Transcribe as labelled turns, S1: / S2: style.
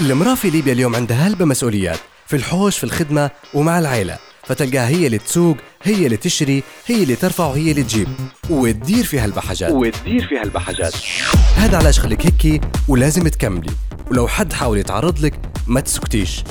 S1: المرأة في ليبيا اليوم عندها هلبة مسؤوليات. في الحوش في الخدمة ومع العائلة. فتلقاها هي اللي تسوق هي اللي تشري هي اللي ترفع وهي اللي تجيب. وتدير في هالبحاجات
S2: وتدير في هالبحاجات
S1: هذا علاش خليك هيك ولازم تكملي. ولو حد حاول يتعرض لك ما تسكتيش.